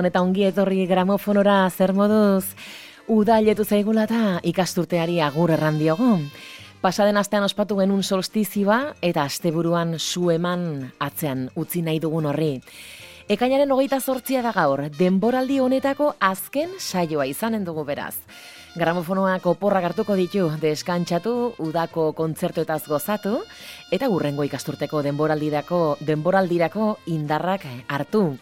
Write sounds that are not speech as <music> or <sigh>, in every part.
Gabon, eta ongi etorri gramofonora zer moduz udailetu zaigula eta ikasturteari agur erran diogo. Pasaden astean ospatu genuen solstizioa eta asteburuan zu eman atzean utzi nahi dugun horri. Ekainaren hogeita zortzia da gaur, denboraldi honetako azken saioa izanen dugu beraz. Gramofonoak oporrak hartuko ditu deskantxatu, udako kontzertuetaz gozatu, eta gurrengo ikasturteko denboraldirako, denboraldirako indarrak hartu.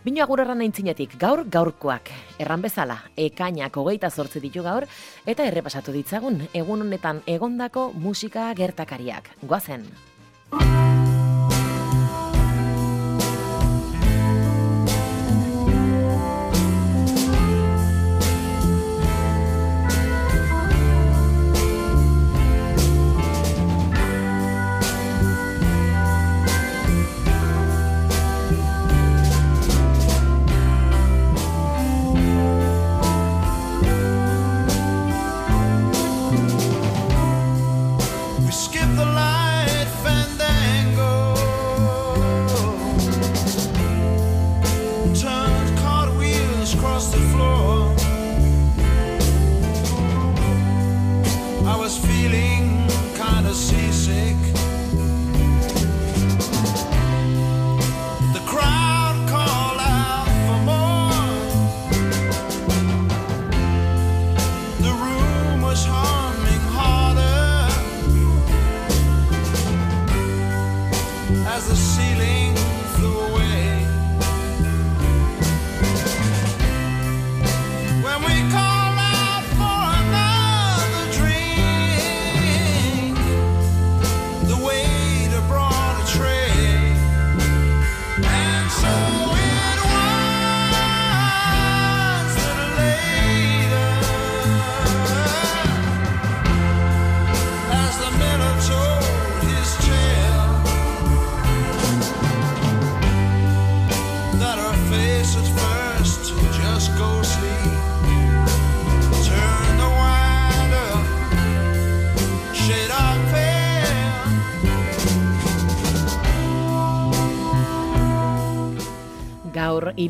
Bino agur erran naintzinetik, gaur gaurkoak. Erran bezala, ekainak hogeita zortzi ditu gaur, eta errepasatu ditzagun, egun honetan egondako musika gertakariak. Goazen!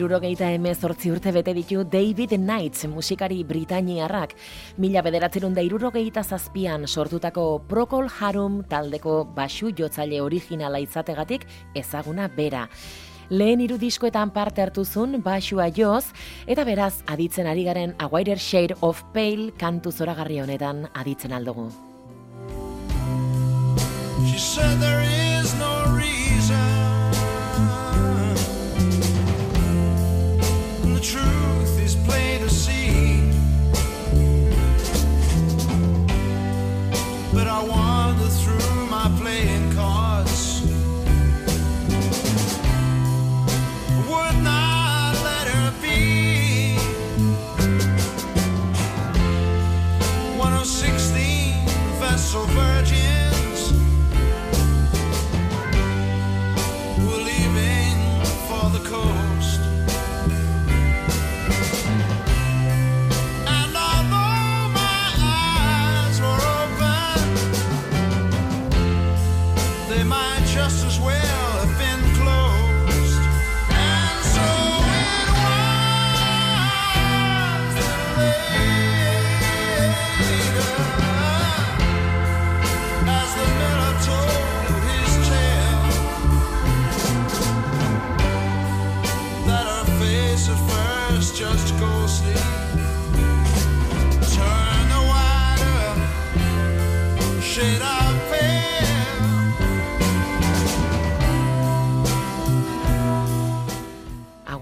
Irurogeita emezortzi urte bete ditu David Knights musikari Britaniarrak. Mila bederatzerun da irurogeita zazpian sortutako Procol Harum taldeko basu jotzaile originala izategatik ezaguna bera. Lehen irudiskoetan parte hartu zun basua joz, eta beraz aditzen ari garen A Wider Shade of Pale kantu zoragarri honetan aditzen aldugu. She said there is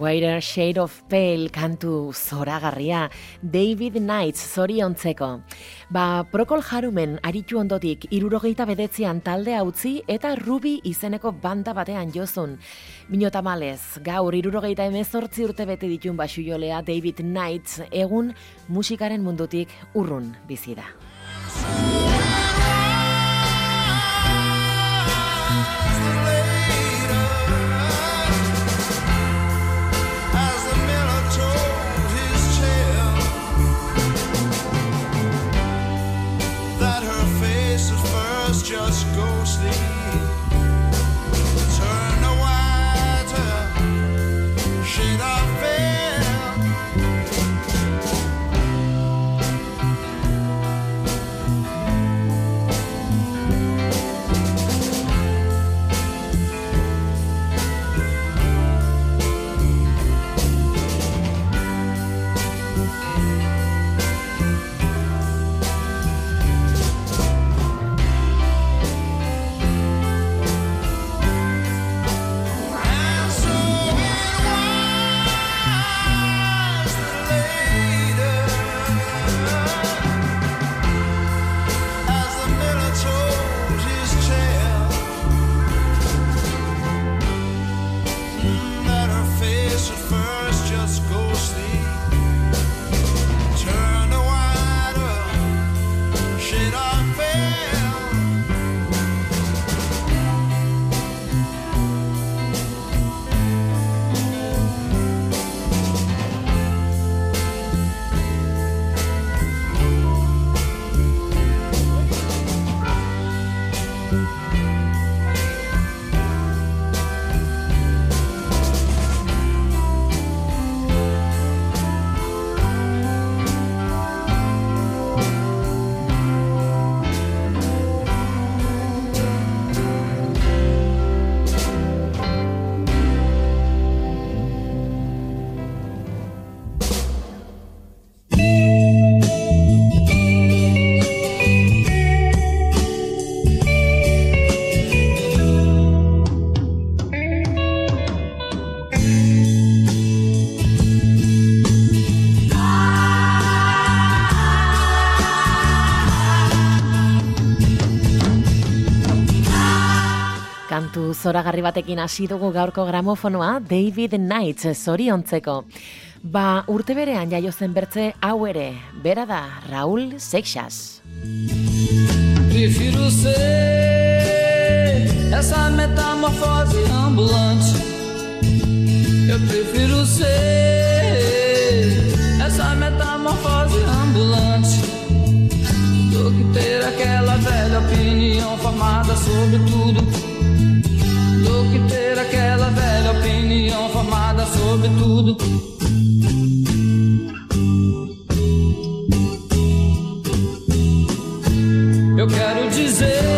Whiter Shade of Pale kantu zoragarria David Knights zoriontzeko. Ba, Prokol Harumen aritu ondotik irurogeita bedetzean talde utzi eta Ruby izeneko banda batean jozun. Minotamalez, gaur irurogeita emezortzi urte bete ditun basu jolea David Knights egun musikaren mundutik urrun bizi da. Zoragarri batekin hasi dugu gaurko gramofonoa David Knights zoriontzeko. Ba, urte berean jaio zen bertze hau ere, bera da Raul Seixas. Prefiro ser essa metamorfose ambulante Eu prefiro ser essa metamorfose ambulante Do que ter aquela velha opinião formada sobre tudo que ter aquela velha opinião formada sobre tudo. Eu quero dizer.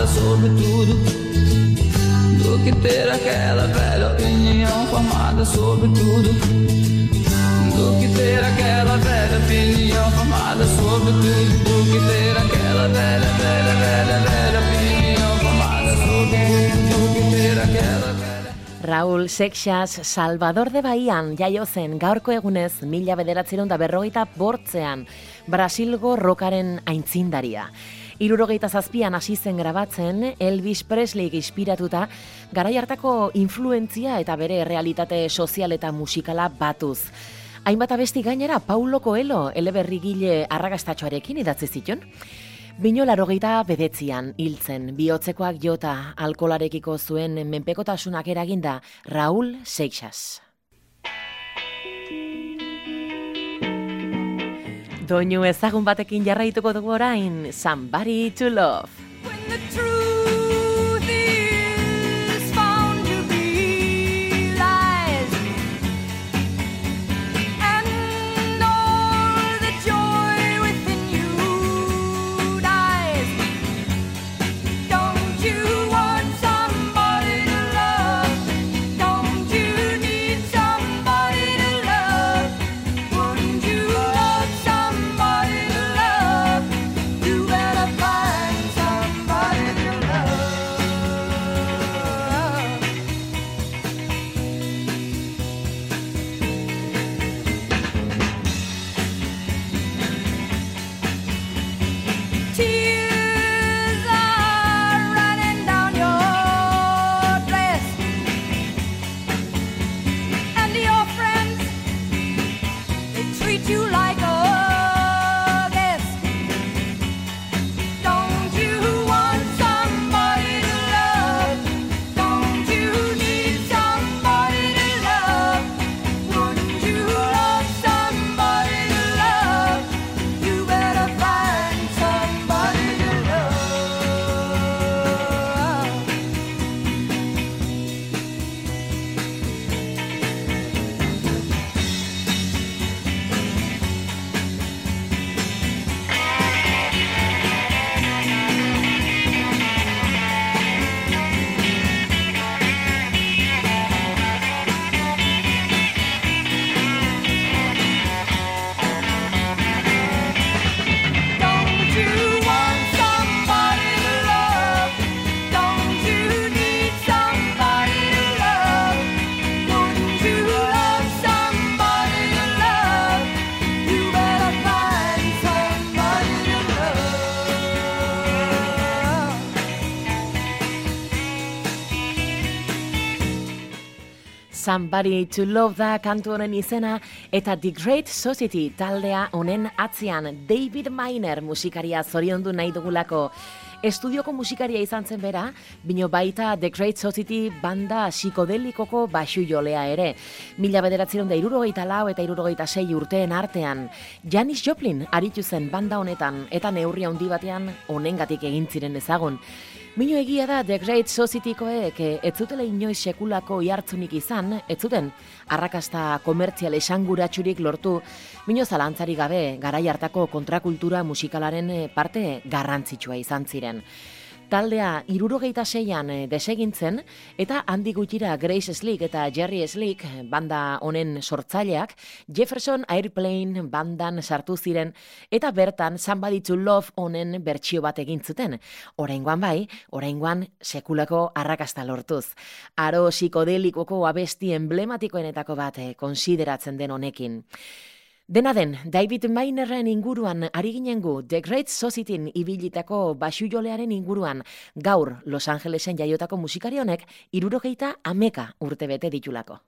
formada sobre tudo. Do que ter aquela velha opinião formada sobre tudo. Do que ter aquela velha opinião formada sobre tudo. Do que ter aquela velha, velha, velha, velha opinião formada sobre tudo. Do que ter aquela velha. Raúl Sexas Salvador de Bahian jaio zen gaurko egunez mila bederatzerun da berrogeita bortzean Brasilgo rokaren aintzindaria. Irurogeita zazpian hasi zen grabatzen Elvis Presley inspiratuta garai hartako influentzia eta bere realitate sozial eta musikala batuz. Hainbat abesti gainera Paulo Coelho eleberrigile arragastatxoarekin idatzi zituen. Bino larogeita bedetzian hiltzen, bihotzekoak jota alkolarekiko zuen menpekotasunak eraginda Raúl Seixas. Doinu ezagun batekin jarraituko dugu orain, Somebody to Love. Somebody to Love da kantu honen izena eta The Great Society taldea honen atzean David Miner musikaria zoriondu nahi dugulako. Estudioko musikaria izan zen bera, bino baita The Great Society banda psikodelikoko basu jolea ere. Mila bederatzerun da irurogeita lau eta irurogeita sei urteen artean. Janis Joplin aritu zen banda honetan eta neurria handi batean honengatik egin ziren ezagun. Mino egia da The Great Societykoek eh, ez zutela inoiz sekulako ihartzunik izan, ez zuten arrakasta komertzial esanguratsurik lortu, mino zalantzari gabe garai hartako kontrakultura musikalaren eh, parte garrantzitsua izan ziren. Taldea irurogeita seian eh, desegintzen eta handi gutxira Grace Slick eta Jerry Slick eh, banda honen sortzaileak Jefferson Airplane bandan sartu ziren eta bertan Somebody to Love honen bertsio bat egin zuten. Oraingoan bai, oraingoan sekulako arrakasta lortuz. Aro psikodelikoko abesti emblematikoenetako bat eh, konsideratzen den honekin. Dena den, David Minerren inguruan ari ginen gu The Great Societyn ibilitako basujolearen inguruan gaur Los Angelesen jaiotako musikari honek irurogeita ameka urte bete ditulako.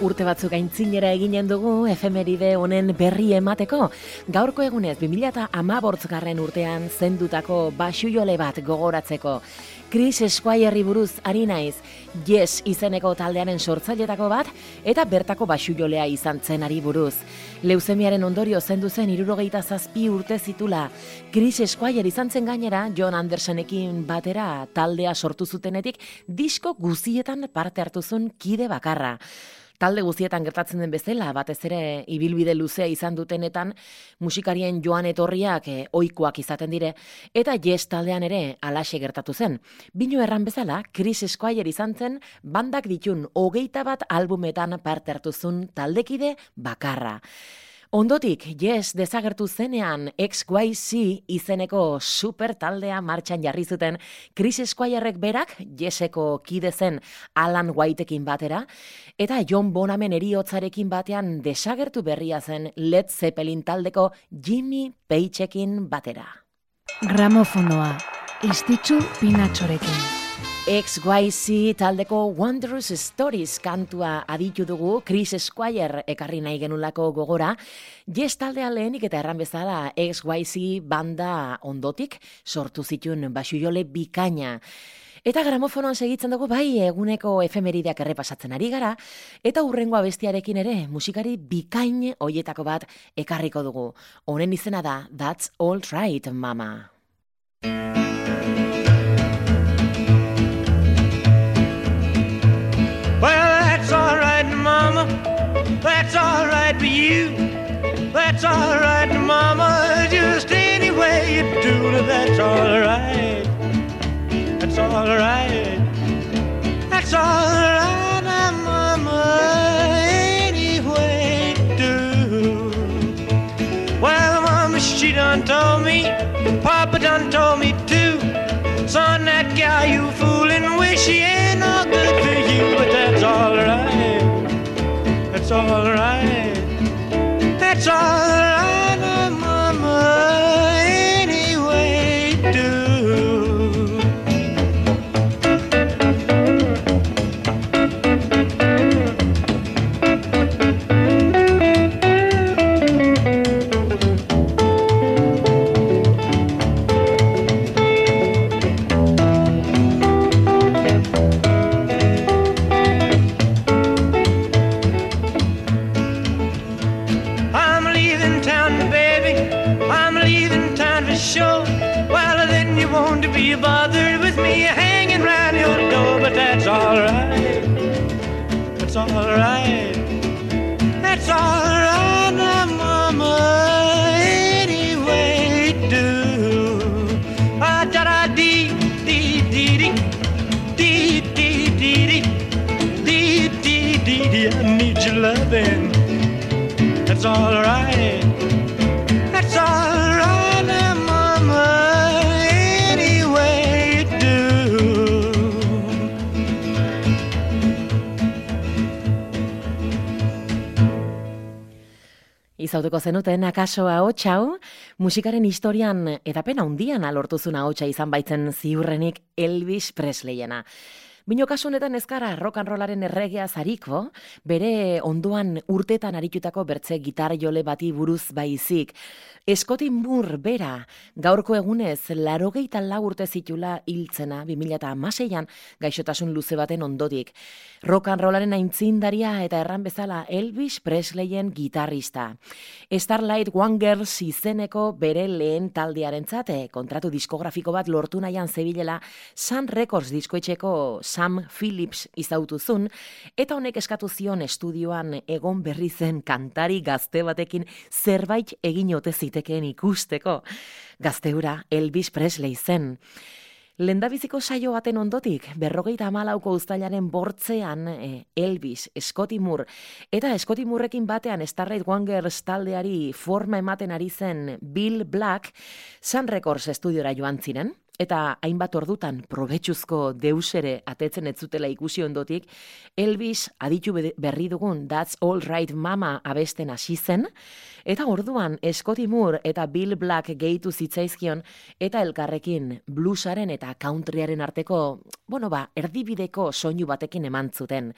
Batzuk aintzinera eginen dugu efemeride honen berri emateko. Gaurko egunez 2008 garren urtean zendutako basujole bat gogoratzeko. Chris Squireri buruz ari naiz, Yes izeneko taldearen sortzailetako bat, eta bertako basujolea izan zen ari buruz. Leuzemiaren ondorio zendu zen irurogeita zazpi urte zitula. Chris Squire izan zen gainera, John Andersonekin batera taldea sortu zutenetik, disko guzietan parte hartu zuen kide bakarra. Talde guztietan gertatzen den bezala, batez ere ibilbide luzea izan dutenetan, musikarien joan etorriak eh, ohikoak izaten dire, eta yes taldean ere alaxe gertatu zen. Bino erran bezala, Chris Squire izan zen, bandak ditun hogeita bat albumetan parte hartu zuen taldekide bakarra. Ondotik, yes, desagertu zenean XYZ izeneko super taldea martxan jarri zuten Chris Squirek berak yeseko kide zen Alan Whiteekin batera, eta John Bonamen eriotzarekin batean desagertu berria zen Led Zeppelin taldeko Jimmy Pageekin batera. Gramofonoa, istitzu pinatxorekin. XYZ taldeko Wondrous Stories kantua aditu dugu Chris Squire ekarri nahi genulako gogora. Yes taldea lehenik eta erran bezala XYZ banda ondotik sortu zituen basujole bikaina. Eta gramofonoan segitzen dugu bai eguneko efemerideak errepasatzen ari gara, eta hurrengoa bestiarekin ere musikari bikain hoietako bat ekarriko dugu. Honen izena da That's All Right, Mama. You. That's all right, Mama. Just any way you do that's all It's all alright. that's alright now, Mama. Anyway, do. Ah, da da dee, dee dee dee. Dee dee dee dee. Dee dee dee dee. I need your loving. That's alright. Izautuko zenuten akaso ahots hau, musikaren historian edapena handian alortuzun ahotsa izan baitzen ziurrenik Elvis Presleyena. Bino kasu honetan ez gara rollaren erregea zariko, bere ondoan urtetan aritutako bertze gitar jole bati buruz baizik. Scotty Moore bera, gaurko egunez, larogeita lau urte zitula hiltzena 2006an gaixotasun luze baten ondotik. Rollaren aintzindaria eta erran bezala Elvis Presleyen gitarrista. Starlight One izeneko bere lehen taldearen zate, kontratu diskografiko bat lortu nahian zebilela Sun Records diskoetxeko Sam Phillips izautuzun, eta honek eskatu zion estudioan egon berri zen kantari gazte batekin zerbait egin ote zitekeen ikusteko. Gazteura Elvis Presley zen. Lendabiziko saio baten ondotik, berrogeita amalauko uztailaren bortzean eh, Elvis, Moore, eta Scotty Moorekin batean Starlight Wangers taldeari forma ematen ari zen Bill Black, Sun Records estudiora joan ziren, eta hainbat ordutan probetxuzko deus ere atetzen ez zutela ikusi ondotik, Elvis aditu be- berri dugun That's All Right Mama abesten hasi zen, eta orduan Scotty Moore eta Bill Black gehitu zitzaizkion, eta elkarrekin bluesaren eta countryaren arteko, bueno ba, erdibideko soinu batekin eman zuten.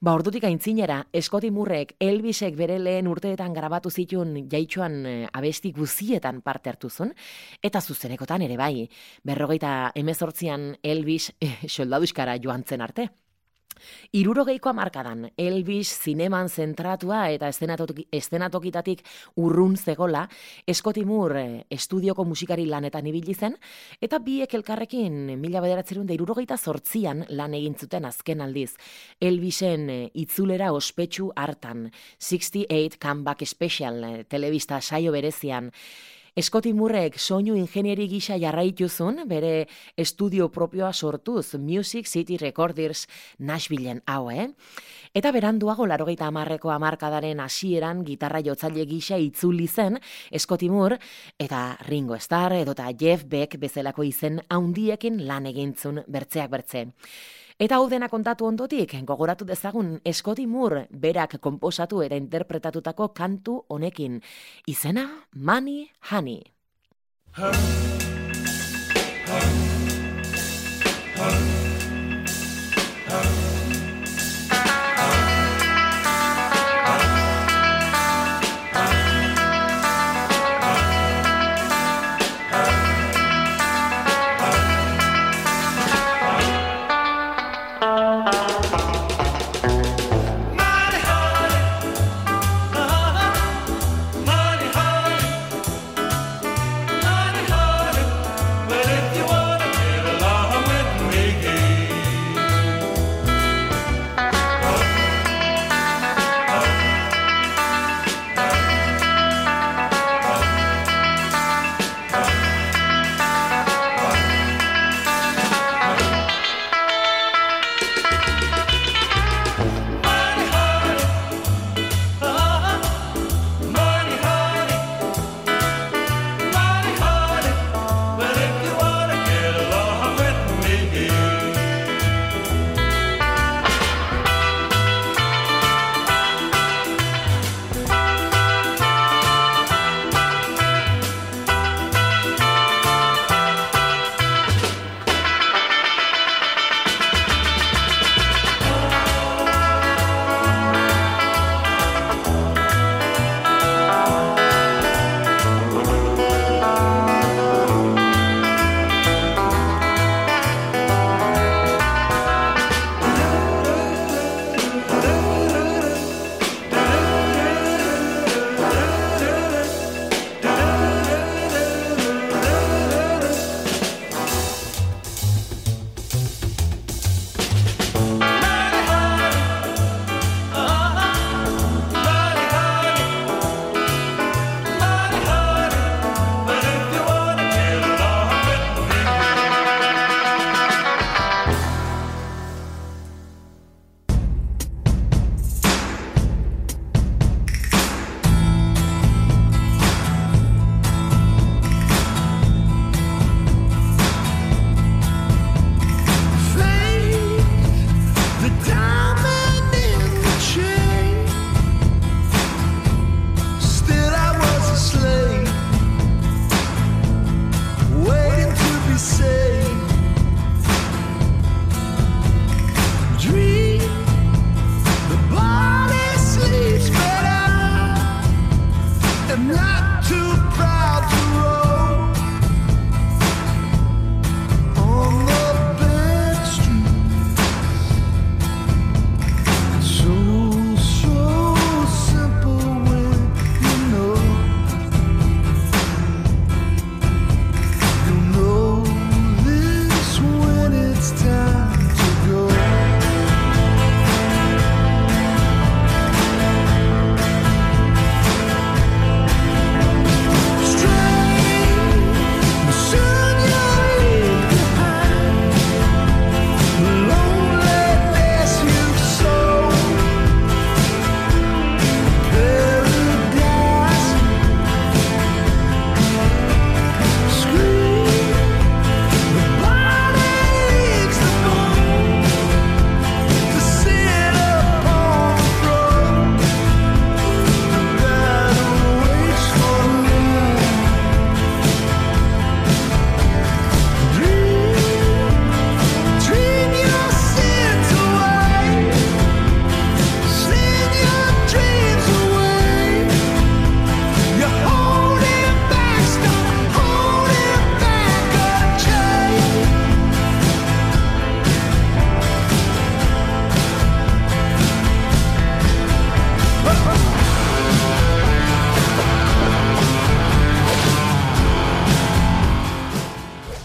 Ba, ordutik aintzinera, Eskoti Murrek Elvisek bere lehen urteetan grabatu zituen jaitxoan eh, abesti guzietan parte hartu zuen, eta zuzenekotan ere bai, berrogeita emezortzian Elvis <laughs> soldaduskara joan zen arte. Irurogeiko amarkadan, Elvis zineman zentratua eta eszenatoki, eszenatokitatik urrun zegola, Eskoti Moore eh, estudioko musikari lanetan ibili zen, eta biek elkarrekin mila bederatzerun da irurogeita zortzian lan egin zuten azken aldiz. Elvisen eh, itzulera ospetsu hartan, 68 Comeback Special eh, telebista saio berezian, Eskoti Murrek soinu ingenieri gisa jarraituzun, bere estudio propioa sortuz, Music City Recorders Nashvilleen hau, eh? Eta beranduago larogeita amarreko amarkadaren hasieran gitarra jotzaile gisa itzuli zen Eskoti Moore, eta Ringo Starr edota Jeff Beck bezalako izen haundiekin lan egintzun bertzeak bertze. Eta hau dena kontatu ondotik, gogoratu dezagun Scotty Moore berak konposatu eta interpretatutako kantu honekin. Izena, Money Honey. Money,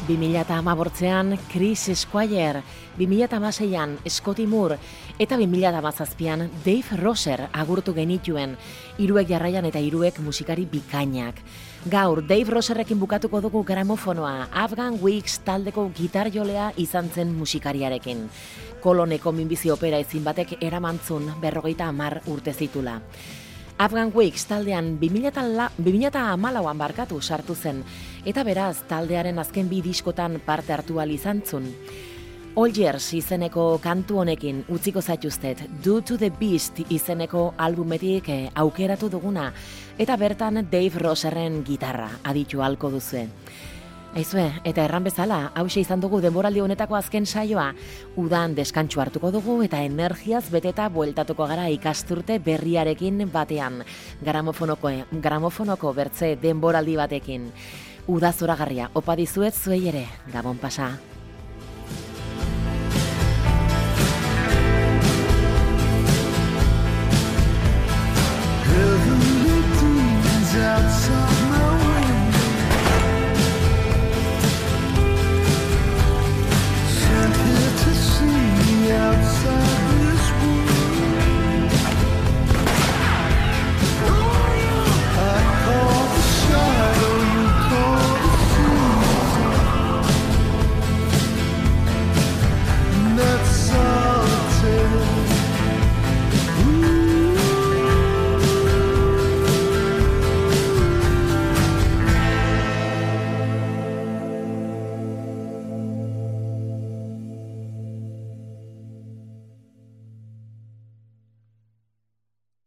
2008an Chris Squire, 2008an Scotty Moore eta 2008an Dave Rosser agurtu genituen, hiruek jarraian eta hiruek musikari bikainak. Gaur, Dave Rosserrekin bukatuko dugu gramofonoa, Afghan Weeks taldeko gitar jolea izan zen musikariarekin. Koloneko minbizi opera ezin batek eramantzun berrogeita amar urte zitula. Afghan Weeks taldean 2008an barkatu sartu zen, eta beraz taldearen azken bi diskotan parte hartu ahal izan zun. All Years izeneko kantu honekin utziko zaituztet, Do to the Beast izeneko albumetik eh, aukeratu duguna, eta bertan Dave Rosserren gitarra aditu halko duzue. Aizue, eta erran bezala, hause izan dugu denboraldi honetako azken saioa, udan deskantxu hartuko dugu eta energiaz beteta bueltatuko gara ikasturte berriarekin batean, gramofonoko, gramofonoko bertze denboraldi batekin. Uda zoragarria, opa dizuet zuei ere, gabon pasa.